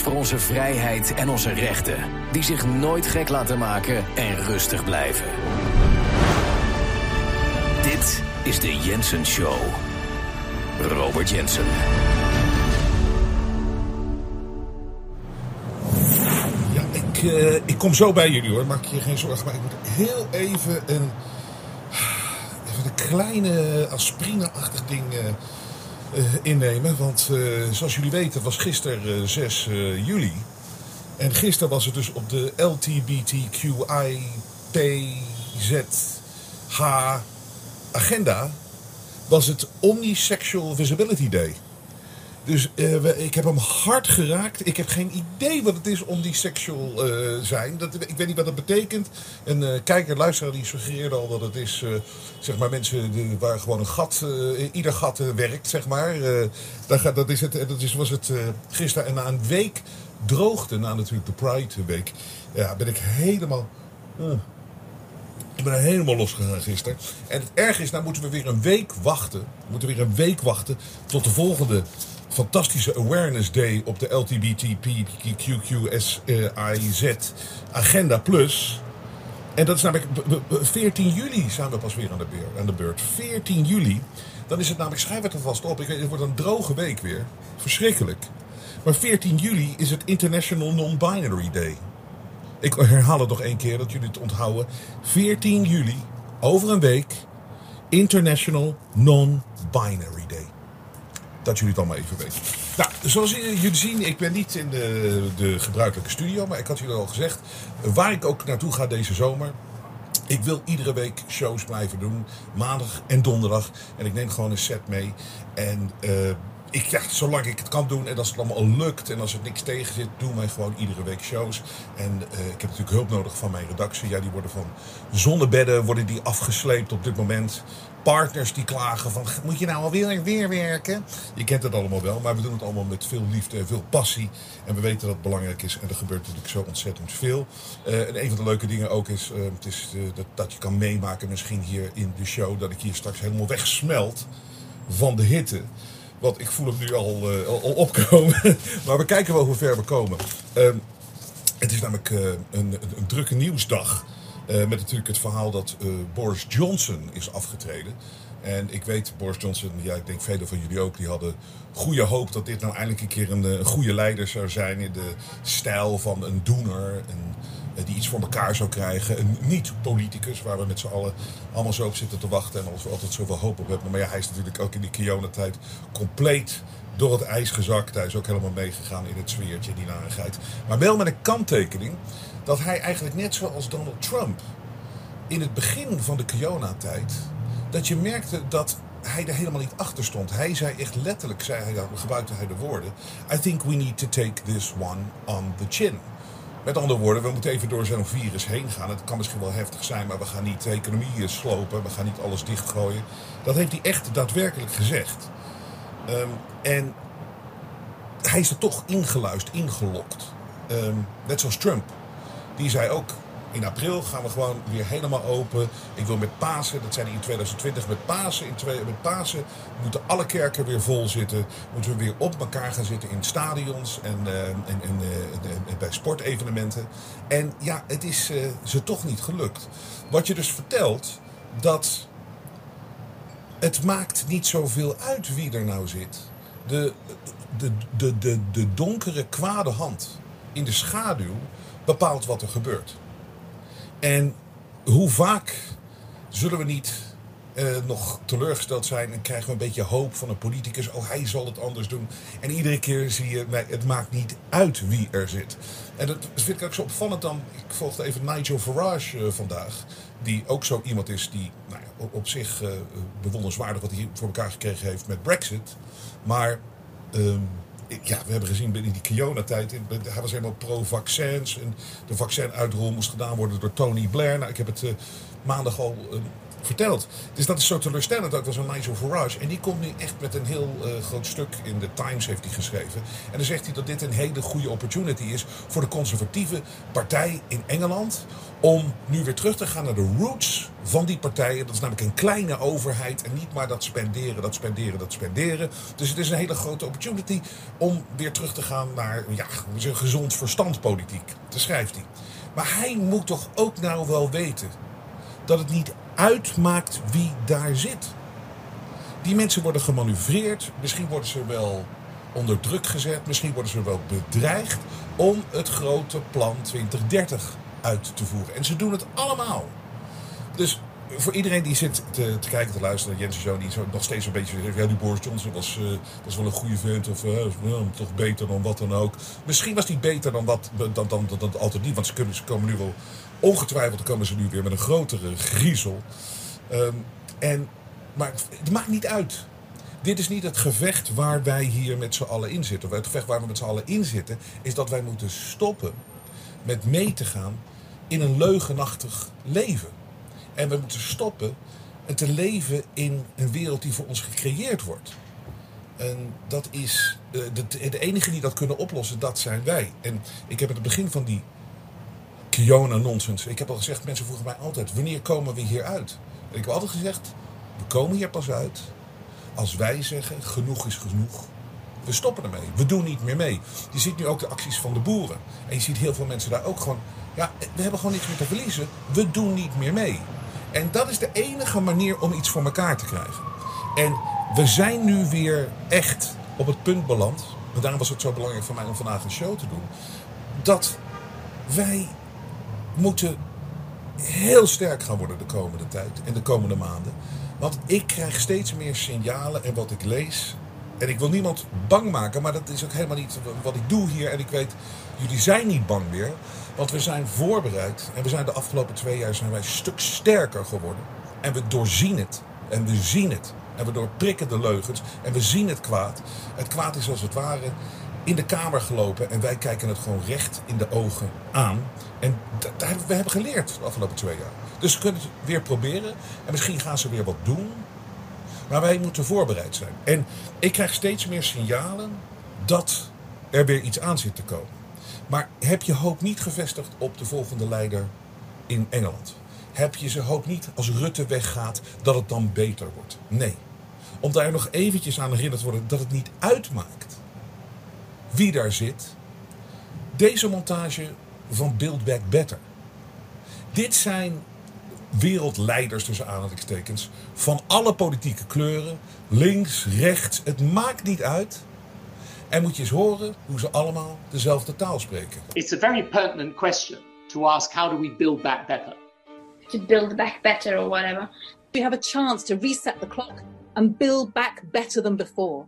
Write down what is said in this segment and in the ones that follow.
Voor onze vrijheid en onze rechten, die zich nooit gek laten maken en rustig blijven. Dit is de Jensen Show. Robert Jensen. Ja, ik, eh, ik kom zo bij jullie hoor, maak je geen zorgen. Maar ik moet heel even een, even een kleine aspirine-achtig ding eh, innemen. Want eh, zoals jullie weten was gisteren eh, 6 eh, juli. En gisteren was het dus op de LTBTQIPZH agenda... was het Omnisexual Visibility Day. Dus eh, ik heb hem hard geraakt. Ik heb geen idee wat het is om die seksual eh zijn. Dat, ik weet niet wat dat betekent. Een eh, kijker, luisteraar, die suggereerde al dat het is... zeg maar mensen die- waar gewoon een gat... ieder gat werkt, zeg maar. Gaat, dat is het, dat is, was het gisteren. En na een week droogte, na natuurlijk de Pride Week... Ja, ben ik helemaal... ik ben helemaal losgegaan gisteren. En het erg is, nou moeten we weer een week wachten. We moeten weer een week wachten tot de volgende fantastische Awareness Day op de LGBTQQSIZ Agenda Plus. En dat is namelijk b- b- b- 14 juli zijn we pas weer aan de, beurt, aan de beurt. 14 juli, dan is het namelijk, schrijf het er vast op. Ik weet, het wordt een droge week weer. Verschrikkelijk. Maar 14 juli is het International Non-Binary Day. Ik herhaal het nog één keer, dat jullie het onthouden. 14 juli, over een week, International Non-Binary. Dat jullie het allemaal even weten. Nou, zoals jullie zien, ik ben niet in de, de gebruikelijke studio, maar ik had jullie al gezegd, waar ik ook naartoe ga deze zomer. Ik wil iedere week shows blijven doen. Maandag en donderdag. En ik neem gewoon een set mee. En eh, ik, ja, zolang ik het kan doen en als het allemaal lukt en als het niks tegen zit, doen wij gewoon iedere week shows. En eh, ik heb natuurlijk hulp nodig van mijn redactie. Ja, die worden van zonnebedden worden die afgesleept op dit moment. Partners die klagen van, moet je nou alweer weer werken? Je kent het allemaal wel, maar we doen het allemaal met veel liefde en veel passie. En we weten dat het belangrijk is en er gebeurt natuurlijk zo ontzettend veel. Eh, en een van de leuke dingen ook is, eh, het is eh, dat, je kan meemaken misschien hier in de show, dat ik hier straks helemaal wegsmelt van de hitte. Want ik voel hem nu al, opkomen. maar we kijken wel hoe ver we komen. Ehm, het is namelijk een, een drukke nieuwsdag. Eh, met natuurlijk het verhaal dat eh, Boris Johnson is afgetreden. En ik weet, Boris Johnson, ja, ik denk velen van jullie ook, die hadden goede hoop dat dit nou eindelijk een keer een, eh, goede leider zou zijn. In de stijl van een doener. Die iets voor elkaar zou krijgen. Een niet-politicus, waar we met z'n allen allemaal zo op zitten te wachten. En we altijd zoveel hoop op hebben. Maar ja, hij is natuurlijk ook in die Kiona-tijd compleet door het ijs gezakt. Hij is ook helemaal meegegaan in het sfeertje, die narigheid. Maar wel met een kanttekening dat hij eigenlijk net zoals Donald Trump in het begin van de Kiona-tijd, dat je merkte dat hij er helemaal niet achter stond. Hij zei echt letterlijk, zei hij, gebruikte hij de woorden: I think we need to take this one on the chin. Met andere woorden, we moeten even door zo'n virus heen gaan. Het kan misschien wel heftig zijn, maar we gaan niet de economie slopen. We gaan niet alles dichtgooien. Dat heeft hij echt daadwerkelijk gezegd. Ehm, en hij is er toch ingeluisterd, ingelokt. Ehm, net zoals Trump. Die zei ook, in april gaan we gewoon weer helemaal open. Ik wil met Pasen, dat hij in 2020, met Pasen, in twee, met Pasen moeten alle kerken weer vol zitten. Moeten we weer op elkaar gaan zitten in stadions en, eh, eh, en bij sportevenementen. En ja, het is eh, ze toch niet gelukt. Wat je dus vertelt, dat het maakt niet zoveel uit wie er nou zit. De, de, de, de, de donkere, kwade hand in de schaduw bepaalt wat er gebeurt. En hoe vaak zullen we niet eh, nog teleurgesteld zijn en krijgen we een beetje hoop van een politicus. Oh, hij zal het anders doen. En iedere keer zie je, het maakt niet uit wie er zit. En dat vind ik ook zo opvallend dan. Ik volgde even Nigel Farage eh, vandaag. Die ook zo iemand is die nou ja, op, zich bewonderenswaardig wat hij voor elkaar gekregen heeft met Brexit. Maar ehm, ja, we hebben gezien binnen die Kiona-tijd. Hij was helemaal pro-vaccins. En de vaccinuitrol moest gedaan worden door Tony Blair. Nou, ik heb het uh, maandag al uh, verteld. Dus dat is zo teleurstellend. Dat was een Nigel Farage. En die komt nu echt met een heel uh, groot stuk in de Times heeft hij geschreven. En dan zegt hij dat dit een hele goede opportunity is voor de conservatieve partij in Engeland. Om nu weer terug te gaan naar de roots van die partijen. Dat is namelijk een kleine overheid en niet maar dat spenderen, dat spenderen, dat spenderen. Dus het is een hele grote opportunity om weer terug te gaan naar ja, een gezond verstand politiek. Dat schrijft hij. Maar hij moet toch ook nou wel weten dat het niet uitmaakt wie daar zit. Die mensen worden gemanoeuvreerd, misschien worden ze wel onder druk gezet, misschien worden ze wel bedreigd om het grote plan 2030 uit te voeren. En ze doen het allemaal. Dus voor iedereen die zit te, te kijken, te luisteren Jens Zoon, die zo nog steeds een beetje zegt: ja, die Boris Johnson was, uh, was wel een goede vent, of uh, toch beter dan wat dan ook. Misschien was die beter dan, wat, dan, dan, dan, dan altijd niet, want ze, kunnen, ze komen nu wel, ongetwijfeld komen ze nu weer met een grotere griezel. Um, en, maar het maakt niet uit. Dit is niet het gevecht waar wij hier met z'n allen in zitten. Het gevecht waar we met z'n allen in zitten, is dat wij moeten stoppen met mee te gaan in een leugenachtig leven. En we moeten stoppen en te leven in een wereld die voor ons gecreëerd wordt. En dat is de, de, de enige die dat kunnen oplossen, dat zijn wij. En ik heb het begin van die Kiona-nonsens. Ik heb al gezegd, mensen vroegen mij altijd: wanneer komen we hier uit? En ik heb altijd gezegd: we komen hier pas uit als wij zeggen: genoeg is genoeg. We stoppen ermee. We doen niet meer mee. Je ziet nu ook de acties van de boeren. En je ziet heel veel mensen daar ook gewoon. Ja, we hebben gewoon niks meer te verliezen. We doen niet meer mee. En dat is de enige manier om iets voor elkaar te krijgen. En we zijn nu weer echt op het punt beland. En daarom was het zo belangrijk voor mij om vandaag een show te doen. Dat wij moeten heel sterk gaan worden de komende tijd en de komende maanden. Want ik krijg steeds meer signalen en wat ik lees. En ik wil niemand bang maken, maar dat is ook helemaal niet wat ik doe hier. En ik weet, jullie zijn niet bang meer. Want we zijn voorbereid. En we zijn de afgelopen twee jaar zijn wij een stuk sterker geworden. En we doorzien het. En we zien het. En we doorprikken de leugens. En we zien het kwaad. Het kwaad is als het ware in de kamer gelopen. En wij kijken het gewoon recht in de ogen aan. En we hebben geleerd de afgelopen twee jaar. Dus we kunnen het weer proberen. En misschien gaan ze weer wat doen. Maar wij moeten voorbereid zijn. En ik krijg steeds meer signalen dat er weer iets aan zit te komen. Maar heb je hoop niet gevestigd op de volgende leider in Engeland? Heb je ze hoop niet als Rutte weggaat dat het dan beter wordt? Nee. Om daar nog eventjes aan herinnerd te worden dat het niet uitmaakt wie daar zit. Deze montage van Build Back Better. Dit zijn wereldleiders tussen aanhalingstekens van alle politieke kleuren, links, rechts, het maakt niet uit. En moet je eens horen hoe ze allemaal dezelfde taal spreken. It's a very pertinent question to ask how do we build back better? To build back better or whatever. We have a chance to reset the clock and build back better than before.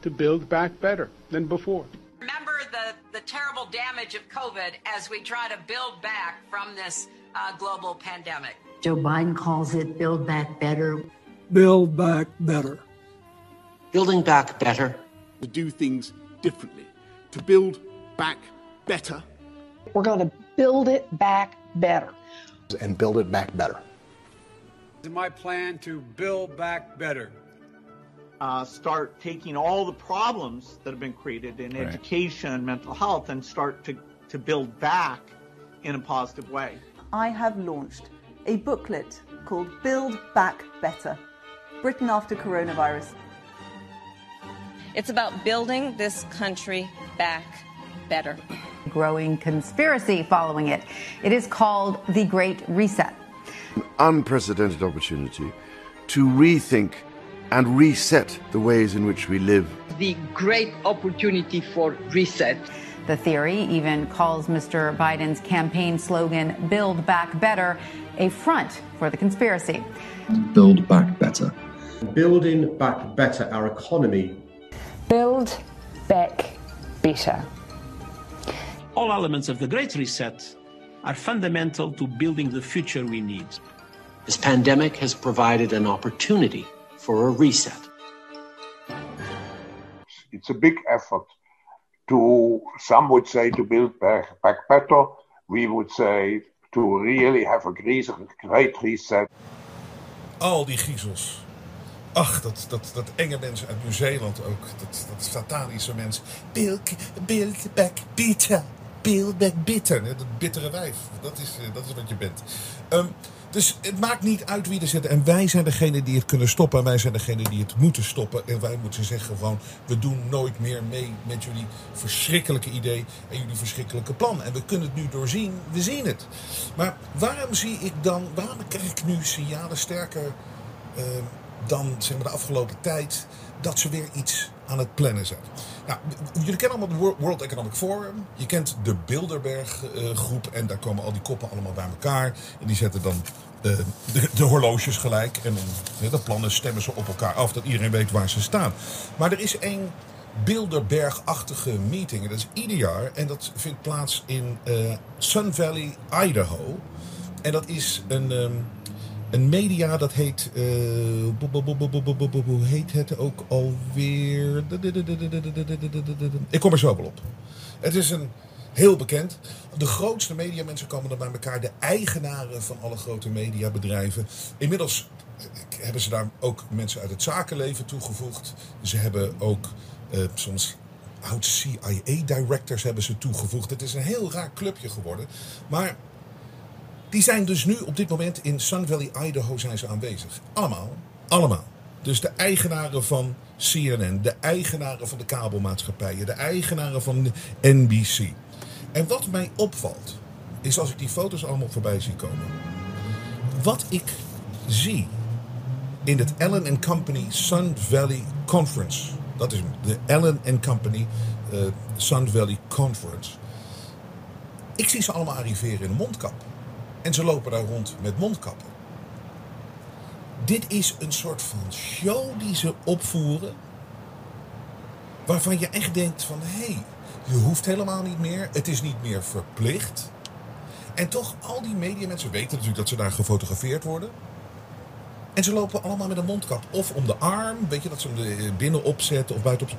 To build back better than before. Remember the, the terrible damage of COVID as we try to build back from this uh, global pandemic. Joe Biden calls it Build Back Better. Build Back Better. Building back better. To do things differently. To build back better. We're going to build it back better. And build it back better. My plan to build back better. Uh, start taking all the problems that have been created in right. education and mental health and start to, to build back in a positive way. I have launched a booklet called Build Back Better Britain After Coronavirus. It's about building this country back better. Growing conspiracy following it. It is called the Great Reset. An unprecedented opportunity to rethink and reset the ways in which we live. The great opportunity for reset. The theory even calls Mr. Biden's campaign slogan, Build Back Better, a front for the conspiracy. Build Back Better. Building back better our economy. Build back better. All elements of the Great Reset are fundamental to building the future we need. This pandemic has provided an opportunity for a reset. It's a big effort to, some would say to build back, back better. We would say to really have a great reset. Al die griezels. Ach, dat, dat, dat enge mensen uit Nieuw-Zeeland ook. Dat, dat satanische mens. Build, build back better. Build back bitter. Dat bittere wijf. Dat is, eh, dat is wat je bent. Um, dus het maakt niet uit wie er zit. En wij zijn degene die het kunnen stoppen. En wij zijn degene die het moeten stoppen. En wij moeten zeggen gewoon, we doen nooit meer mee met jullie verschrikkelijke idee en jullie verschrikkelijke plan. En we kunnen het nu doorzien. We zien het. Maar waarom zie ik dan, waarom krijg ik nu signalen sterker uh, dan zeg maar, de afgelopen tijd dat ze weer iets aan het plannen zijn? Nou, jullie kennen allemaal het World Economic Forum. Je kent de Bilderberg uh, groep en daar komen al die koppen allemaal bij elkaar. En die zetten dan uh, de, de, horloges gelijk. En dan de plannen stemmen ze op elkaar af, dat iedereen weet waar ze staan. Maar er is één Bilderberg-achtige meeting. En dat is ieder jaar. En dat vindt plaats in uh, Sun Valley, Idaho. En dat is een... Um, een media dat heet. Uh, hoe heet het ook alweer? Ik kom er zo wel op. Het is een heel bekend. De grootste mediamensen komen er bij elkaar. De eigenaren van alle grote mediabedrijven. Inmiddels hebben ze daar ook mensen uit het zakenleven toegevoegd. Ze hebben ook uh, soms oud CIA-directors hebben ze toegevoegd. Het is een heel raar clubje geworden. Maar die zijn dus nu op dit moment in Sun Valley, Idaho zijn ze aanwezig. Allemaal. Allemaal. Dus de eigenaren van CNN, de eigenaren van de kabelmaatschappijen, de eigenaren van NBC. En wat mij opvalt, is als ik die foto's allemaal voorbij zie komen. Wat ik zie in het Allen Company Sun Valley Conference. Dat is de Allen Company uh, Sun Valley Conference. Ik zie ze allemaal arriveren in een mondkap. En ze lopen daar rond met mondkappen. Dit is een soort van show die ze opvoeren. Waarvan je echt denkt van hé, hey, je hoeft helemaal niet meer. Het is niet meer verplicht. En toch, al die mediamensen weten natuurlijk dat ze daar gefotografeerd worden. En ze lopen allemaal met een mondkap. Of om de arm, weet je, dat ze hem binnen opzetten of buitenop.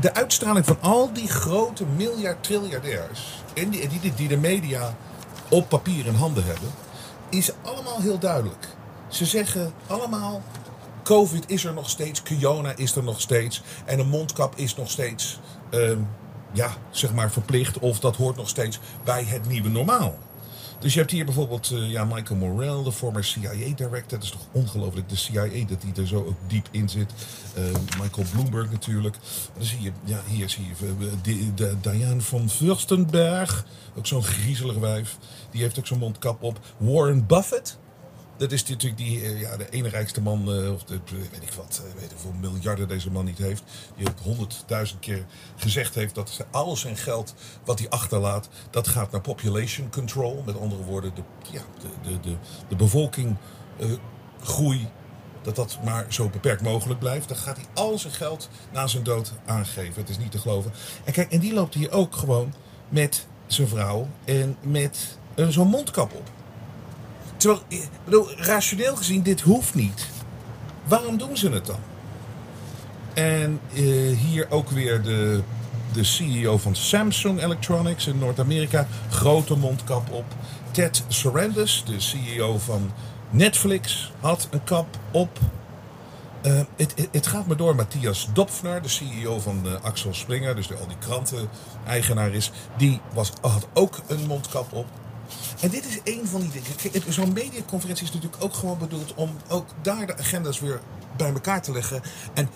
De uitstraling van al die grote miljard triljardairs. En die, die de media op papier in handen hebben, is allemaal heel duidelijk. Ze zeggen allemaal: COVID is er nog steeds, corona is er nog steeds en een mondkap is nog steeds, uh, ja, zeg maar verplicht of dat hoort nog steeds bij het nieuwe normaal. Dus je hebt hier bijvoorbeeld uh, ja, Michael Morrell, de former CIA-director. Dat is toch ongelooflijk, de CIA, dat hij er zo ook diep in zit. Uh, Michael Bloomberg natuurlijk. Dan zie je, ja, hier zie je de, de, Diane van Furstenberg. Ook zo'n griezelige wijf. Die heeft ook zo'n mondkap op. Warren Buffett. Dat is natuurlijk die, ja, de ene rijkste man, of de, weet ik wat, weet hoeveel miljarden deze man niet heeft. Die ook honderdduizend keer gezegd heeft dat al zijn geld wat hij achterlaat, dat gaat naar population control. Met andere woorden, de, ja, de, de, de, de bevolking groei, dat dat maar zo beperkt mogelijk blijft. Dan gaat hij al zijn geld na zijn dood aangeven. Het is niet te geloven. En kijk, en die loopt hier ook gewoon met zijn vrouw en met zo'n mondkap op. Terwijl, ik bedoel, rationeel gezien, dit hoeft niet. Waarom doen ze het dan? En uh, hier ook weer de, de CEO van Samsung Electronics in Noord-Amerika. Grote mondkap op. Ted Sarandos, de CEO van Netflix, had een kap op. Uh, het, gaat maar door. Matthias Dopfner, de CEO van uh, Axel Springer, dus de, al die kranten-eigenaar is, die was, had ook een mondkap op. En dit is een van die dingen. Zo'n mediaconferentie is natuurlijk ook gewoon bedoeld om ook daar de agenda's weer bij elkaar te leggen. En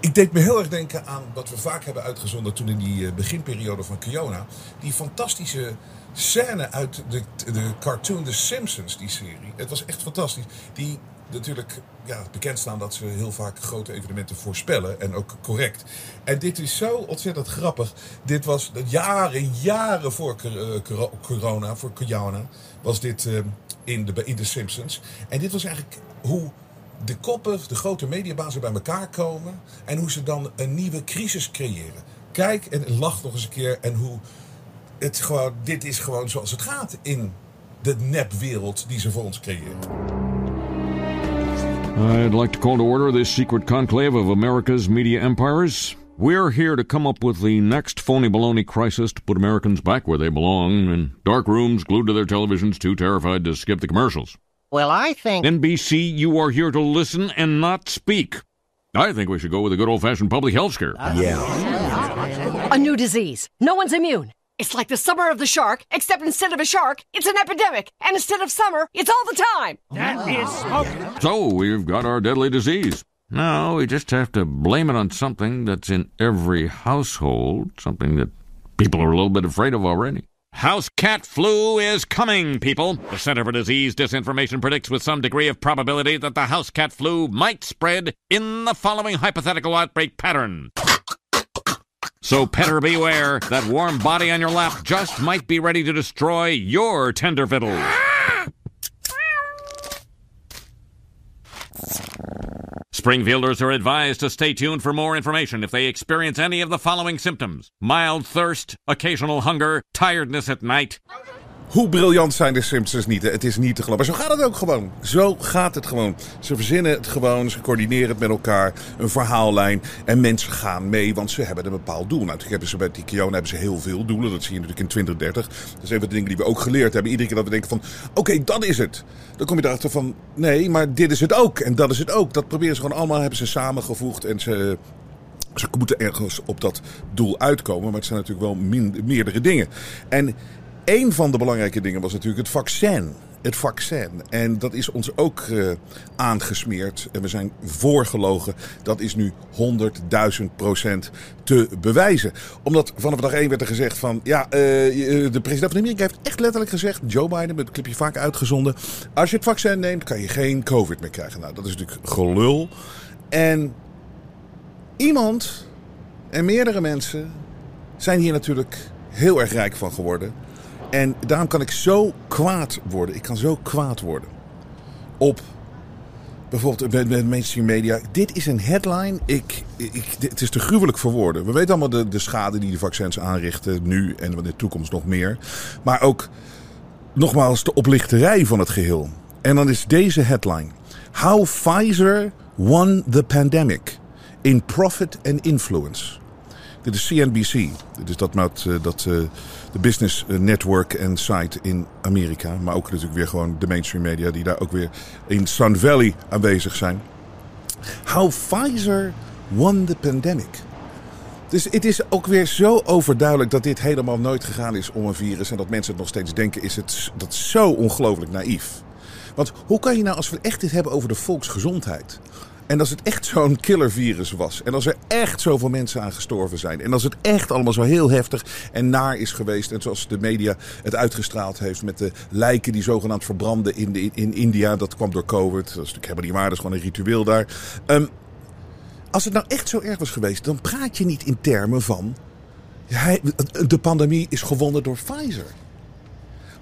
ik deed me heel erg denken aan wat we vaak hebben uitgezonden toen in die beginperiode van Kiona. Die fantastische scène uit de, de cartoon The Simpsons, die serie. Het was echt fantastisch. Die natuurlijk ja, bekend staan dat ze heel vaak grote evenementen voorspellen. En ook correct. En dit is zo ontzettend grappig. Dit was jaren, jaren voor corona, voor corona, was dit in, de, in The Simpsons. En dit was eigenlijk hoe de koppen, de grote mediabazen bij elkaar komen. En hoe ze dan een nieuwe crisis creëren. Kijk en lach nog eens een keer. En hoe het gewoon, dit is gewoon zoals het gaat in de nepwereld die ze voor ons creëren. I'd like to call to order this secret conclave of America's media empires. We're here to come up with the next phony baloney crisis to put Americans back where they belong in dark rooms glued to their televisions, too terrified to skip the commercials. Well, I think. NBC, you are here to listen and not speak. I think we should go with a good old fashioned public health scare. Yeah. A new disease. No one's immune. It's like the summer of the shark, except instead of a shark, it's an epidemic. And instead of summer, it's all the time. That is smoke. So we've got our deadly disease. Now we just have to blame it on something that's in every household, something that people are a little bit afraid of already. House cat flu is coming, people. The Center for Disease Disinformation predicts with some degree of probability that the house cat flu might spread in the following hypothetical outbreak pattern. So, petter beware, that warm body on your lap just might be ready to destroy your tender fiddle. Springfielders are advised to stay tuned for more information if they experience any of the following symptoms mild thirst, occasional hunger, tiredness at night. Hoe briljant zijn de Simpsons niet? Het is niet te geloven. Maar zo gaat het ook gewoon. Zo gaat het gewoon. Ze verzinnen het gewoon. Ze coördineren het met elkaar. Een verhaallijn. En mensen gaan mee, want ze hebben een bepaald doel. Nou, hebben ze bij Kiona hebben ze heel veel doelen. Dat zie je natuurlijk in 2030. Dat is een van de dingen die we ook geleerd hebben. Iedere keer dat we denken van, oké, dat is het. Dan kom je erachter van, nee, maar dit is het ook. En dat is het ook. Dat proberen ze gewoon allemaal, hebben ze samengevoegd. En ze ze moeten ergens op dat doel uitkomen, maar het zijn natuurlijk wel min, meerdere dingen. En een van de belangrijke dingen was natuurlijk het vaccin. Het vaccin. En dat is ons ook uh, aangesmeerd. En we zijn voorgelogen. Dat is nu 100.000 procent te bewijzen. Omdat vanaf dag 1 werd er gezegd van... Ja, uh, de president van Amerika heeft echt letterlijk gezegd... Joe Biden, met het clipje vaak uitgezonden... Als je het vaccin neemt, kan je geen COVID meer krijgen. Nou, dat is natuurlijk gelul. En iemand en meerdere mensen zijn hier natuurlijk heel erg rijk van geworden. En daarom kan ik zo kwaad worden. Ik kan zo kwaad worden. Op bijvoorbeeld met, mainstream media. Dit is een headline. Ik, ik, het is te gruwelijk voor woorden. We weten allemaal de, de schade die de vaccins aanrichten. Nu en in de toekomst nog meer. Maar ook nogmaals de oplichterij van het geheel. En dan is deze headline. How Pfizer won the pandemic. In profit and influence. Dit is CNBC. Is dat, dat, dat de business network en site in Amerika. Maar ook natuurlijk weer gewoon de mainstream media die daar ook weer in Sun Valley aanwezig zijn. How Pfizer won the pandemic. Dus het is ook weer zo overduidelijk dat dit helemaal nooit gegaan is om een virus. En dat mensen het nog steeds denken, is het dat zo ongelooflijk naïef. Want hoe kan je nou, als we echt dit hebben over de volksgezondheid. En als het echt zo'n killervirus was. En als er echt zoveel mensen aan gestorven zijn. En als het echt allemaal zo heel heftig en naar is geweest. En zoals de media het uitgestraald heeft met de lijken die zogenaamd verbranden in, de, in India. Dat kwam door COVID. Dat is natuurlijk helemaal niet waar. Dat is gewoon een ritueel daar. Um, als het nou echt zo erg was geweest. Dan praat je niet in termen van. De pandemie is gewonnen door Pfizer.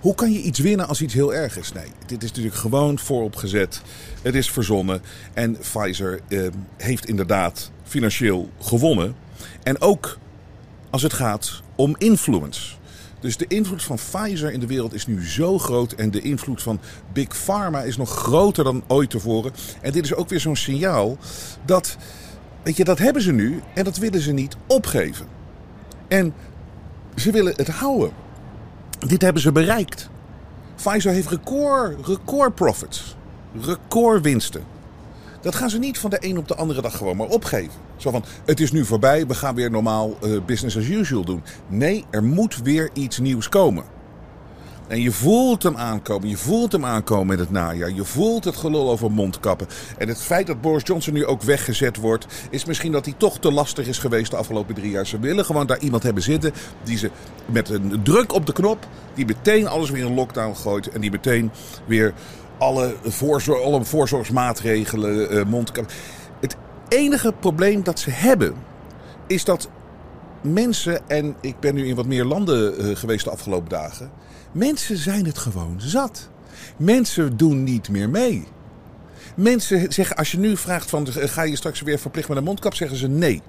Hoe kan je iets winnen als iets heel erg is? Nee, dit is natuurlijk gewoon vooropgezet. Het is verzonnen. En Pfizer eh, heeft inderdaad financieel gewonnen. En ook als het gaat om influence. Dus de invloed van Pfizer in de wereld is nu zo groot. En de invloed van Big Pharma is nog groter dan ooit tevoren. En dit is ook weer zo'n signaal dat. Weet je, dat hebben ze nu en dat willen ze niet opgeven. En ze willen het houden. Dit hebben ze bereikt. Pfizer heeft record, record profits. Record winsten. Dat gaan ze niet van de een op de andere dag gewoon maar opgeven. Zo van, het is nu voorbij, we gaan weer normaal uh, business as usual doen. Nee, er moet weer iets nieuws komen. En je voelt hem aankomen. Je voelt hem aankomen in het najaar. Je voelt het gelul over mondkappen. En het feit dat Boris Johnson nu ook weggezet wordt, is misschien dat hij toch te lastig is geweest de afgelopen drie jaar. Ze willen gewoon daar iemand hebben zitten die ze met een druk op de knop, die meteen alles weer in lockdown gooit. En die meteen weer alle, alle voorzorgsmaatregelen, uh, mondkappen. Het enige probleem dat ze hebben, is dat mensen, en ik ben nu in wat meer landen uh, geweest de afgelopen dagen. Mensen zijn het gewoon zat. Mensen doen niet meer mee. Mensen zeggen, als je nu vraagt van ga je straks weer verplicht met een mondkap, zeggen ze nee.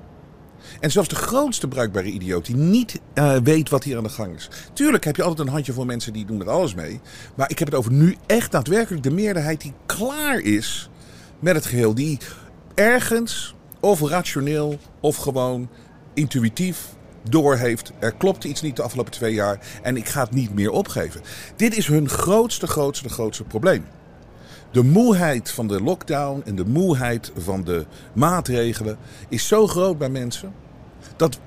En zelfs de grootste bruikbare idioot die niet uh, weet wat hier aan de gang is. Tuurlijk heb je altijd een handjevol mensen die doen met alles mee. Maar ik heb het over nu echt daadwerkelijk de meerderheid die klaar is met het geheel. Die ergens, of rationeel, of gewoon intuïtief doorheeft. Er klopt iets niet de afgelopen twee jaar en ik ga het niet meer opgeven. Dit is hun grootste, grootste, grootste probleem. De moeheid van de lockdown en de moeheid van de maatregelen is zo groot bij mensen dat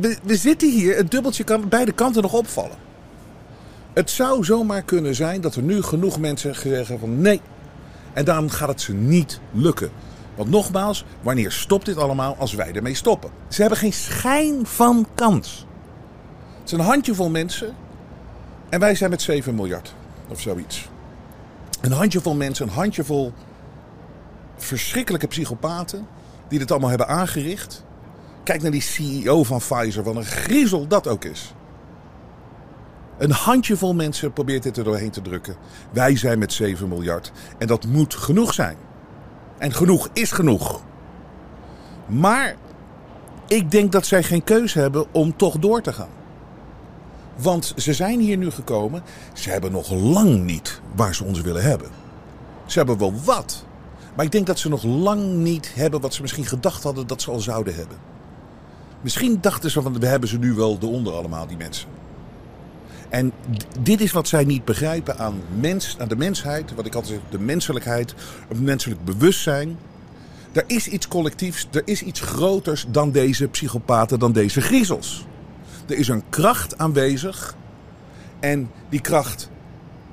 we, we zitten hier, het dubbeltje kan beide kanten nog opvallen. Het zou zomaar kunnen zijn dat er nu genoeg mensen zeggen van nee. En dan gaat het ze niet lukken. Want nogmaals, wanneer stopt dit allemaal als wij ermee stoppen? Ze hebben geen schijn van kans. Het is een handjevol mensen. En wij zijn met 7 miljard of zoiets. Een handjevol mensen, een handjevol verschrikkelijke psychopaten die dit allemaal hebben aangericht. Kijk naar die CEO van Pfizer, wat een griezel dat ook is. Een handjevol mensen probeert dit er doorheen te drukken. Wij zijn met 7 miljard. En dat moet genoeg zijn. En genoeg is genoeg. Maar ik denk dat zij geen keuze hebben om toch door te gaan. Want ze zijn hier nu gekomen. Ze hebben nog lang niet waar ze ons willen hebben. Ze hebben wel wat. Maar ik denk dat ze nog lang niet hebben wat ze misschien gedacht hadden dat ze al zouden hebben. Misschien dachten ze van we hebben ze nu wel eronder allemaal, die mensen. En dit is wat zij niet begrijpen aan, mens, aan de mensheid. Wat ik altijd zeg, de menselijkheid, het menselijk bewustzijn. Er is iets collectiefs, er is iets groters dan deze psychopaten, dan deze griezels. Er is een kracht aanwezig. En die kracht,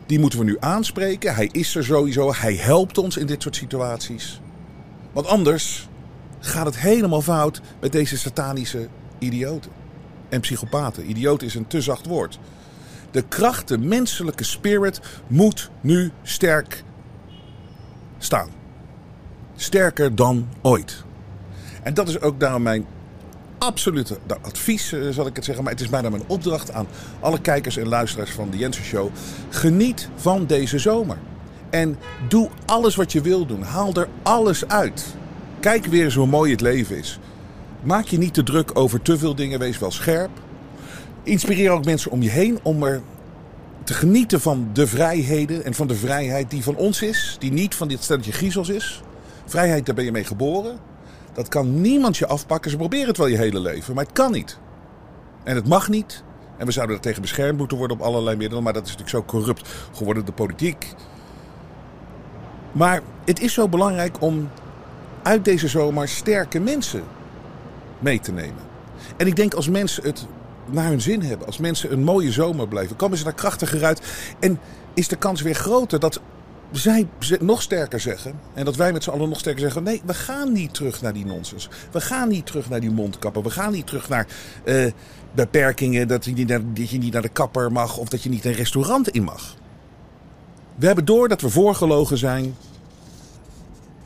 die moeten we nu aanspreken. Hij is er sowieso, hij helpt ons in dit soort situaties. Want anders gaat het helemaal fout met deze satanische idioten. En psychopaten. Idioot is een te zacht woord. De kracht, de menselijke spirit moet nu sterk staan. Sterker dan ooit. En dat is ook daarom mijn absolute advies, eh, zal ik het zeggen. Maar het is bijna mijn opdracht aan alle kijkers en luisteraars van de Jensen Show. Geniet van deze zomer. En doe alles wat je wil doen. Haal er alles uit. Kijk weer eens hoe mooi het leven is. Maak je niet te druk over te veel dingen. Wees wel scherp. Inspireer ook mensen om je heen om er te genieten van de vrijheden en van de vrijheid die van ons is. Die niet van dit stelletje griezels is. Vrijheid, daar ben je mee geboren. Dat kan niemand je afpakken. Ze proberen het wel je hele leven, maar het kan niet. En het mag niet. En we zouden er tegen beschermd moeten worden op allerlei middelen. Maar dat is natuurlijk zo corrupt geworden, de politiek. Maar het is zo belangrijk om uit deze zomer sterke mensen mee te nemen. En ik denk als mensen het naar hun zin hebben, als mensen een mooie zomer blijven, komen ze daar krachtiger uit. En is de kans weer groter dat zij nog sterker zeggen. En dat wij met z'n allen nog sterker zeggen: nee, we gaan niet terug naar die nonsens. We gaan niet terug naar die mondkappen. We gaan niet terug naar uh, beperkingen dat je, niet naar, dat je niet naar de kapper mag of dat je niet een restaurant in mag. We hebben door dat we voorgelogen zijn.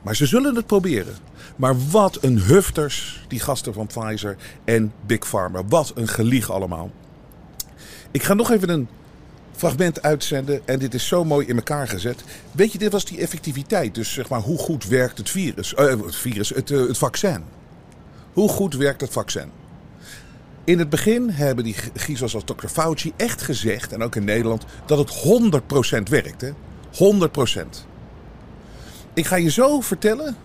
Maar ze zullen het proberen. Maar wat een hufters, die gasten van Pfizer en Big Pharma. Wat een gelieg allemaal. Ik ga nog even een fragment uitzenden. En dit is zo mooi in elkaar gezet. Weet je, dit was die effectiviteit. Dus zeg maar, hoe goed werkt het virus? Uh, het virus, het, uh, het vaccin. Hoe goed werkt het vaccin? In het begin hebben die giezels als Dr. Fauci echt gezegd, en ook in Nederland, dat het 100% werkt. Hè? 100%. Ik ga je zo vertellen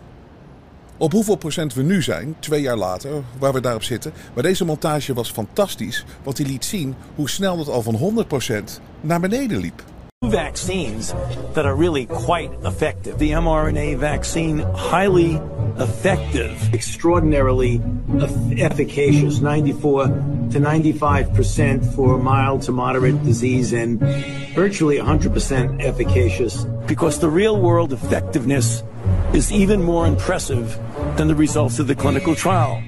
op hoeveel procent we nu zijn, twee jaar later, waar we daarop zitten. Maar deze montage was fantastisch, want die liet zien hoe snel dat al van 100% naar beneden liep. Vaccines that are really quite effective. The mRNA vaccine, highly effective, extraordinarily efficacious, 94 to 95% for mild to moderate disease, and virtually 100% efficacious. Because the real world effectiveness is even more impressive than the results of the clinical trial.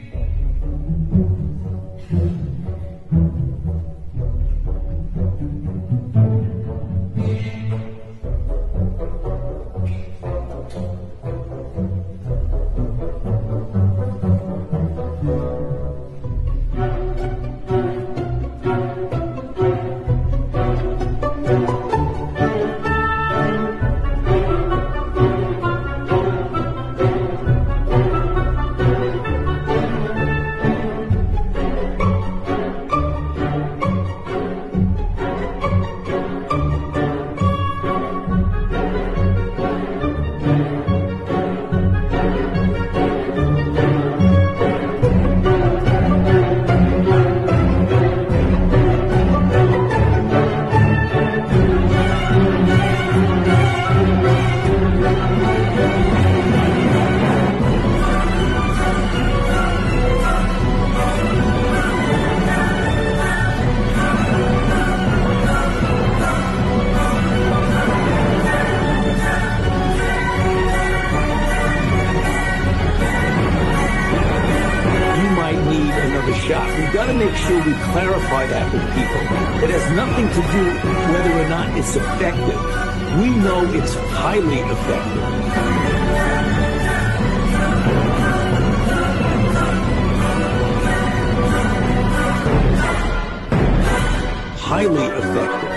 Highly effective.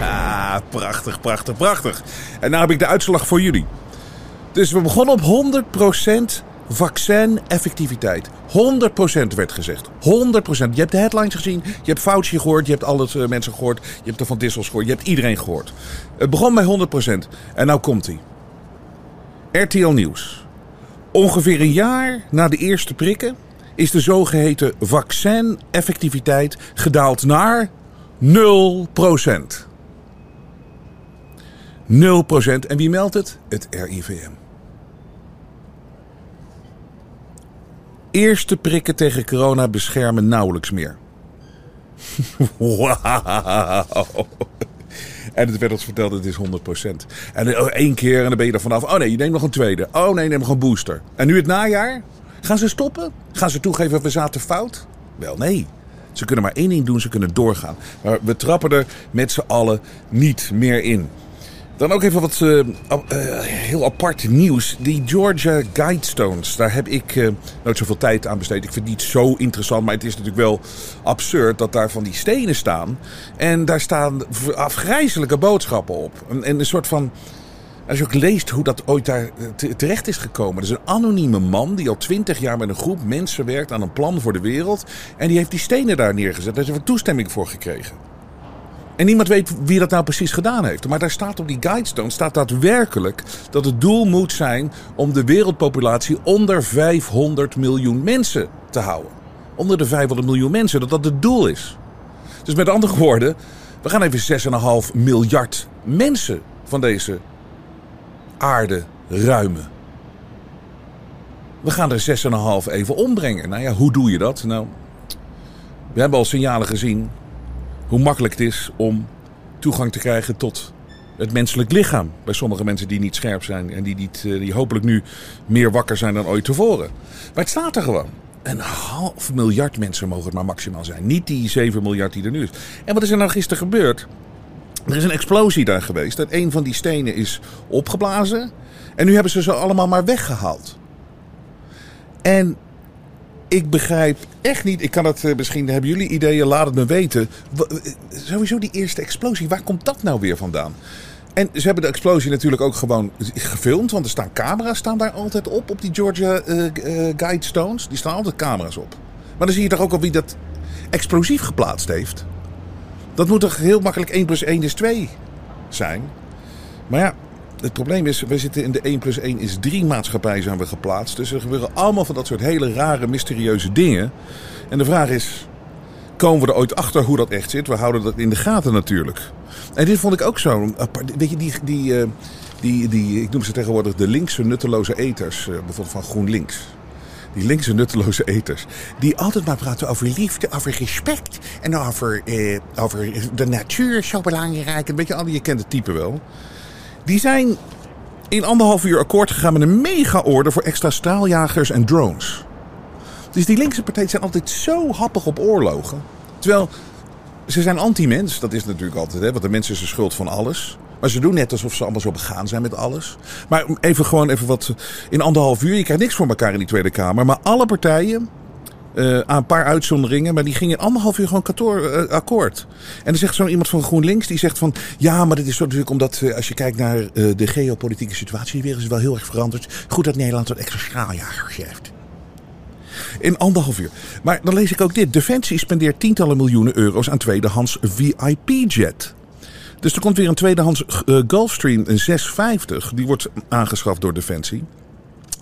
Ah, prachtig, prachtig, prachtig. En nou heb ik de uitslag voor jullie. Dus we begonnen op 100% vaccin-effectiviteit. 100% werd gezegd. 100%. Je hebt de headlines gezien, je hebt Fauci gehoord, je hebt alle eh, mensen gehoord, je hebt de Van Dissels gehoord, je hebt iedereen gehoord. Het begon bij 100%. En nou komt hij. RTL Nieuws. Ongeveer een jaar na de eerste prikken is de zogeheten vaccin-effectiviteit gedaald naar 0%. 0%. En wie meldt het? Het RIVM. Eerste prikken tegen corona beschermen nauwelijks meer. Wauw. En het werd ons verteld, het is 100%. En oh, één keer en dan ben je er vanaf. Oh nee, je neemt nog een tweede. Oh nee, neem nog een booster. En nu het najaar? Gaan ze stoppen? Gaan ze toegeven we zaten fout? Wel nee. Ze kunnen maar één ding doen, ze kunnen doorgaan. Maar we trappen er met z'n allen niet meer in. Dan ook even wat eh, eh, heel apart nieuws. Die Georgia Guidestones, daar heb ik eh, nooit zoveel tijd aan besteed. Ik vind het niet zo interessant, maar het is natuurlijk wel absurd dat daar van die stenen staan. En daar staan afgrijzelijke boodschappen op. En, en een soort van... Als je ook leest hoe dat ooit daar te- terecht is gekomen. Er is een anonieme man die al twintig jaar met een groep mensen werkt aan een plan voor de wereld. En die heeft die stenen daar neergezet. Daar heeft er toestemming voor gekregen. En niemand weet wie dat nou precies gedaan heeft. Maar daar staat op die guidestone staat daadwerkelijk dat het doel moet zijn om de wereldpopulatie onder 500 miljoen mensen te houden. Onder de 500 miljoen mensen, dat dat het doel is. Dus met andere woorden, we gaan even 6,5 miljard mensen van deze aarde ruimen. We gaan er 6,5 even ombrengen. Nou ja, hoe doe je dat? Nou, we hebben al signalen gezien hoe makkelijk het is om toegang te krijgen tot het menselijk lichaam. Bij sommige mensen die niet scherp zijn en die, niet, eh, die hopelijk nu meer wakker zijn dan ooit tevoren. Maar het staat er gewoon. Een half miljard mensen mogen het maar maximaal zijn. Niet die 7 miljard die er nu is. En wat is er nou gisteren gebeurd? Er is een explosie daar geweest. Dat een van die stenen is opgeblazen. En nu hebben ze ze allemaal maar weggehaald. En ik begrijp echt niet. Ik kan het eh, misschien. Hebben jullie ideeën? Laat het me weten. Eh, Sowieso die eerste explosie. Waar komt dat nou weer vandaan? En ze hebben de explosie natuurlijk ook gewoon gefilmd. Want er staan camera's staan daar altijd op. Op die Georgia eh, Guidestones. Die staan altijd camera's op. Maar dan zie je toch ook al wie dat explosief geplaatst heeft. Dat moet toch heel makkelijk 1 plus 1 is 2 zijn. Maar ja, het probleem is, we zitten in de 1 plus 1 is 3 maatschappij zijn we geplaatst. Dus er gebeuren allemaal van dat soort hele rare, mysterieuze dingen. En de vraag is, komen we er ooit achter hoe dat echt zit? We houden dat in de gaten natuurlijk. En dit vond ik ook zo. Weet je, die, die, eh, die, die, ik noem ze tegenwoordig de linkse nutteloze eters, eh, bijvoorbeeld van GroenLinks. Die linkse nutteloze eters. Die altijd maar praten over liefde, over respect. En over, eh, over de natuur zo belangrijk. Een beetje al, je kent het type wel. Die zijn in anderhalf uur akkoord gegaan met een mega-orde voor extra straaljagers en drones. Dus die linkse partijen zijn altijd zo happig op oorlogen. Terwijl ze zijn anti-mens, dat is natuurlijk altijd, hè, want de mens is de schuld van alles. Maar ze doen net alsof ze allemaal zo begaan zijn met alles. Maar even gewoon even wat. In anderhalf uur, je krijgt niks voor elkaar in die Tweede Kamer. Maar alle partijen, eh, aan een paar uitzonderingen, maar die gingen in anderhalf uur gewoon katoor, eh, akkoord. En dan zegt zo iemand van GroenLinks, die zegt van... Ja, maar dat is natuurlijk omdat eh, als je kijkt naar de geopolitieke situatie... die wereld is wel heel erg veranderd. Goed dat Nederland wat extra straaljagers heeft. In anderhalf uur. Maar dan lees ik ook dit. Defensie spendeert tientallen miljoenen euro's aan tweedehands VIP-jet. Dus er komt weer een tweedehands eh, Gulfstream 650. Die wordt aangeschaft door Defensie.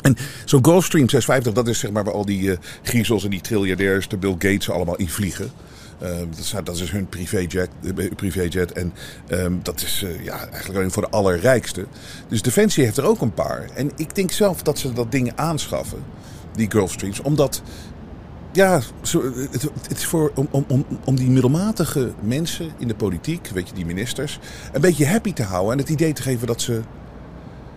En zo'n Gulfstream 650, dat is zeg maar waar al die eh, griezels en die triljardairs, de Bill Gates allemaal in vliegen. Eh, dat, is, dat is hun privéjet. eh, privéjet en ehm, dat is eh, ja, eigenlijk alleen voor de allerrijkste. Dus Defensie heeft er ook een paar. En ik denk zelf dat ze dat ding aanschaffen, die Gulfstreams, omdat ja, het, is voor, om, om, om, om die middelmatige mensen in de politiek, weet je, die ministers, een beetje happy te houden en het idee te geven dat ze,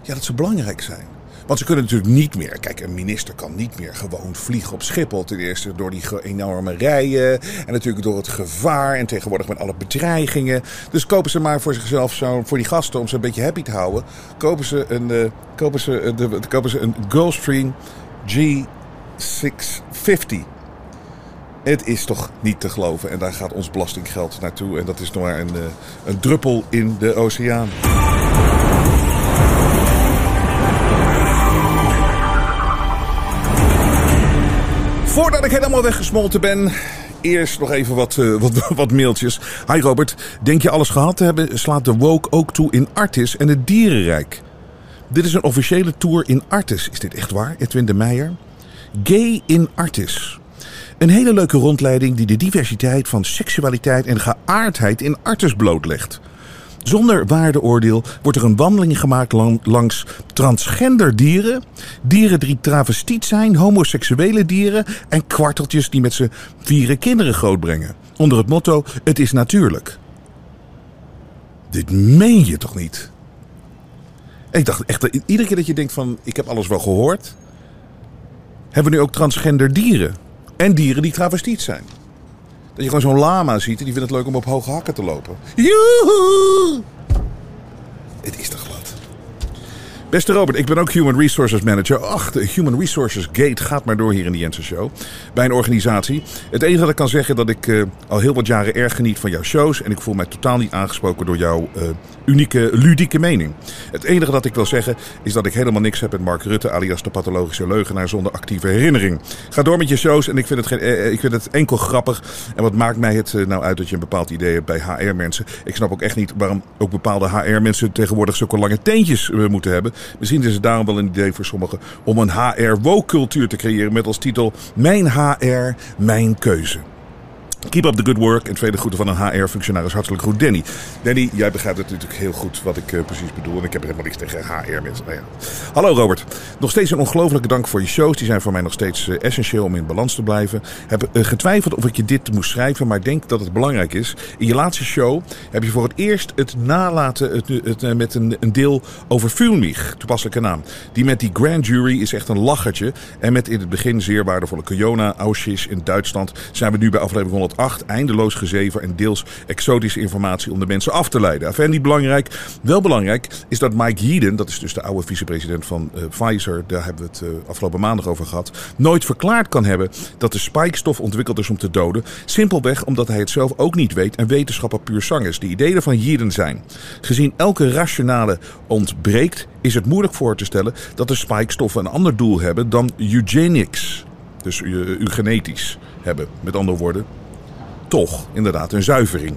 ja, dat ze belangrijk zijn. Want ze kunnen natuurlijk niet meer. Kijk, een minister kan niet meer gewoon vliegen op Schiphol. Ten eerste door die enorme rijen. En natuurlijk door het gevaar. En tegenwoordig met alle bedreigingen. Dus kopen ze maar voor zichzelf zo. Voor die gasten. Om ze een beetje happy te houden. Kopen ze een, eh, kopen ze, eh, de, kopen ze een Gulfstream G650. Het is toch niet te geloven. En daar gaat ons belastinggeld naartoe. En dat is nog maar een, eh, een druppel in de oceaan. Voordat ik helemaal weggesmolten ben, eerst nog even wat, eh, wat, wat mailtjes. Hi Robert, denk je alles gehad te hebben, slaat de Woke ook toe in Artis en het dierenrijk. Dit is een officiële tour in Artis. Is dit echt waar, Edwin de Meijer? Gay in Artis. Een hele leuke rondleiding die de diversiteit van seksualiteit en geaardheid in Artis blootlegt. Zonder waardeoordeel wordt er een wandeling gemaakt lang- langs transgender dieren, dieren die travestiet zijn, homoseksuele dieren en kwarteltjes die met z'n vieren kinderen grootbrengen. Onder het motto: Het is natuurlijk. Dit meen je toch niet? Ik dacht echt, iedere keer dat je denkt van ik heb alles wel gehoord, hebben we nu ook transgender dieren. En dieren die travestiet zijn. Dat je gewoon zo'n lama ziet en die vindt het leuk om op hoge hakken te lopen. Joehoe! Het is toch. Beste Robert, ik ben ook Human Resources Manager. Ach, de Human Resources Gate gaat maar door hier in de Jensen Show. Bij een organisatie. Het enige dat ik kan zeggen dat ik eh, al heel wat jaren erg geniet van jouw shows. En ik voel mij totaal niet aangesproken door jouw eh, unieke, ludieke mening. Het enige dat ik wil zeggen is dat ik helemaal niks heb met Mark Rutte, alias de pathologische leugenaar zonder actieve herinnering. Ga door met je shows en ik vind het, geen, eh, ik vind het enkel grappig. En wat maakt mij het nou uit dat je een bepaald idee hebt bij HR-mensen? Ik snap ook echt niet waarom ook bepaalde HR-mensen tegenwoordig zulke lange teentjes moeten hebben. Misschien is het daarom wel een idee voor sommigen om een HR-woke-cultuur te creëren met als titel Mijn HR, mijn keuze. Keep up the good work en tweede groeten van een HR-functionaris. Hartelijk goed, Danny. Danny, jij begrijpt het natuurlijk heel goed wat ik eh, precies bedoel. En ik heb helemaal niks tegen HR-mensen. Nou ja. Hallo Robert. Nog steeds een ongelofelijke dank voor je shows. Die zijn voor mij nog steeds eh, essentieel om in balans te blijven. Heb eh, getwijfeld of ik je dit moest schrijven, maar denk dat het belangrijk is. In je laatste show heb je voor het eerst het nalaten het, met een, een deel over Fulmich, toepasselijke naam. Die met die grand jury is echt een lachertje. En met in het begin zeer waardevolle Kiona, Auschwitz in Duitsland zijn we nu bij aflevering 108 eindeloos gezever en deels exotische informatie om de mensen af te leiden. Niet belangrijk. Wel belangrijk is dat Mike Yeadon, dat is dus de oude vicepresident van eh, Pfizer, daar hebben we het eh, afgelopen maandag over gehad, nooit verklaard kan hebben dat de spikestof ontwikkeld is om te doden. Simpelweg omdat hij het zelf ook niet weet en wetenschapper puur zang is. De ideeën van Yeadon zijn. Gezien elke rationale ontbreekt, is het moeilijk voor te stellen dat de spikestoffen een ander doel hebben dan eugenics. Dus uh, eugenetisch hebben, met andere woorden toch inderdaad een zuivering.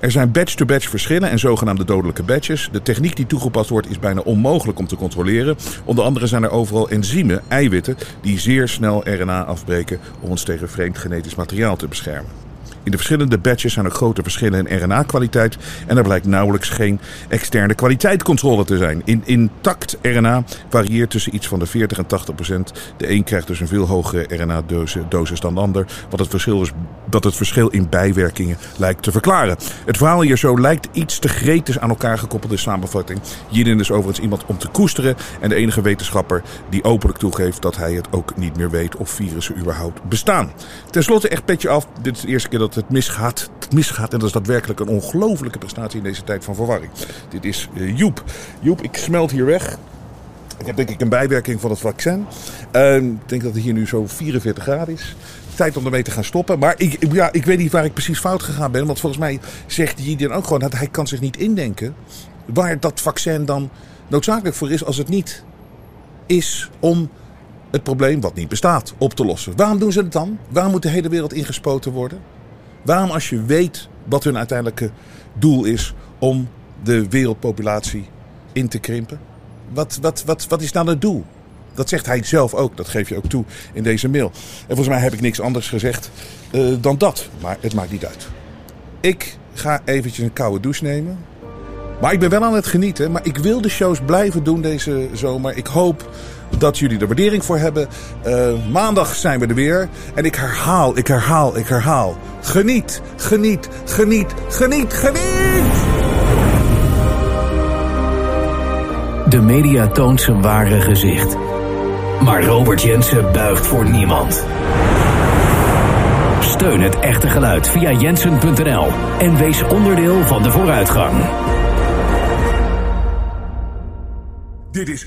Er zijn batch-to-batch verschillen en zogenaamde dodelijke batches. De techniek die toegepast wordt is bijna onmogelijk om te controleren. Onder andere zijn er overal enzymen, eiwitten, die zeer snel RNA afbreken om ons tegen vreemd genetisch materiaal te beschermen. In de verschillende batches zijn er grote verschillen in RNA-kwaliteit en er blijkt nauwelijks geen externe kwaliteitscontrole te zijn. In intact RNA varieert tussen iets van de 40 en 80 procent. De een krijgt dus een veel hogere RNA-dosis dan de ander, wat het verschil is dat het verschil in bijwerkingen lijkt te verklaren. Het verhaal hier zo lijkt iets te gretig aan elkaar gekoppelde samenvatting. Hierin is overigens iemand om te koesteren en de enige wetenschapper die openlijk toegeeft dat hij het ook niet meer weet of virussen überhaupt bestaan. Ten slotte echt petje af, dit is de eerste keer dat het misgaat. Het misgaat en dat is daadwerkelijk een ongelofelijke prestatie in deze tijd van verwarring. Dit is uh, Joep. Joep, ik smelt hier weg. Ik heb denk ik een bijwerking van het vaccin. Uh, ik denk dat het hier nu zo 44 graden is. Tijd om ermee te gaan stoppen. Maar ik, ja, ik weet niet waar ik precies fout gegaan ben. Want volgens mij zegt hij dan ook gewoon dat hij kan zich niet indenken waar dat vaccin dan noodzakelijk voor is als het niet is om het probleem wat niet bestaat op te lossen. Waarom doen ze het dan? Waarom moet de hele wereld ingespoten worden? Waarom als je weet wat hun uiteindelijke doel is om de wereldpopulatie in te krimpen? Wat, wat, wat, wat is dan het doel? Dat zegt hij zelf ook, dat geef je ook toe in deze mail. En volgens mij heb ik niks anders gezegd uh, dan dat. Maar het maakt niet uit. Ik ga eventjes een koude douche nemen. Maar ik ben wel aan het genieten. Maar ik wil de shows blijven doen deze zomer. Ik hoop dat jullie er waardering voor hebben. Uh, maandag zijn we er weer. En ik herhaal, ik herhaal, ik herhaal. Geniet, geniet, geniet, geniet, geniet! De media toont zijn ware gezicht. Maar Robert Jensen buigt voor niemand. Steun het echte geluid via jensen.nl en wees onderdeel van de vooruitgang. Dit is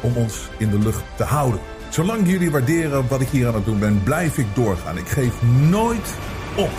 om ons in de lucht te houden. Zolang jullie waarderen wat ik hier aan het doen ben, blijf ik doorgaan. Ik geef nooit op.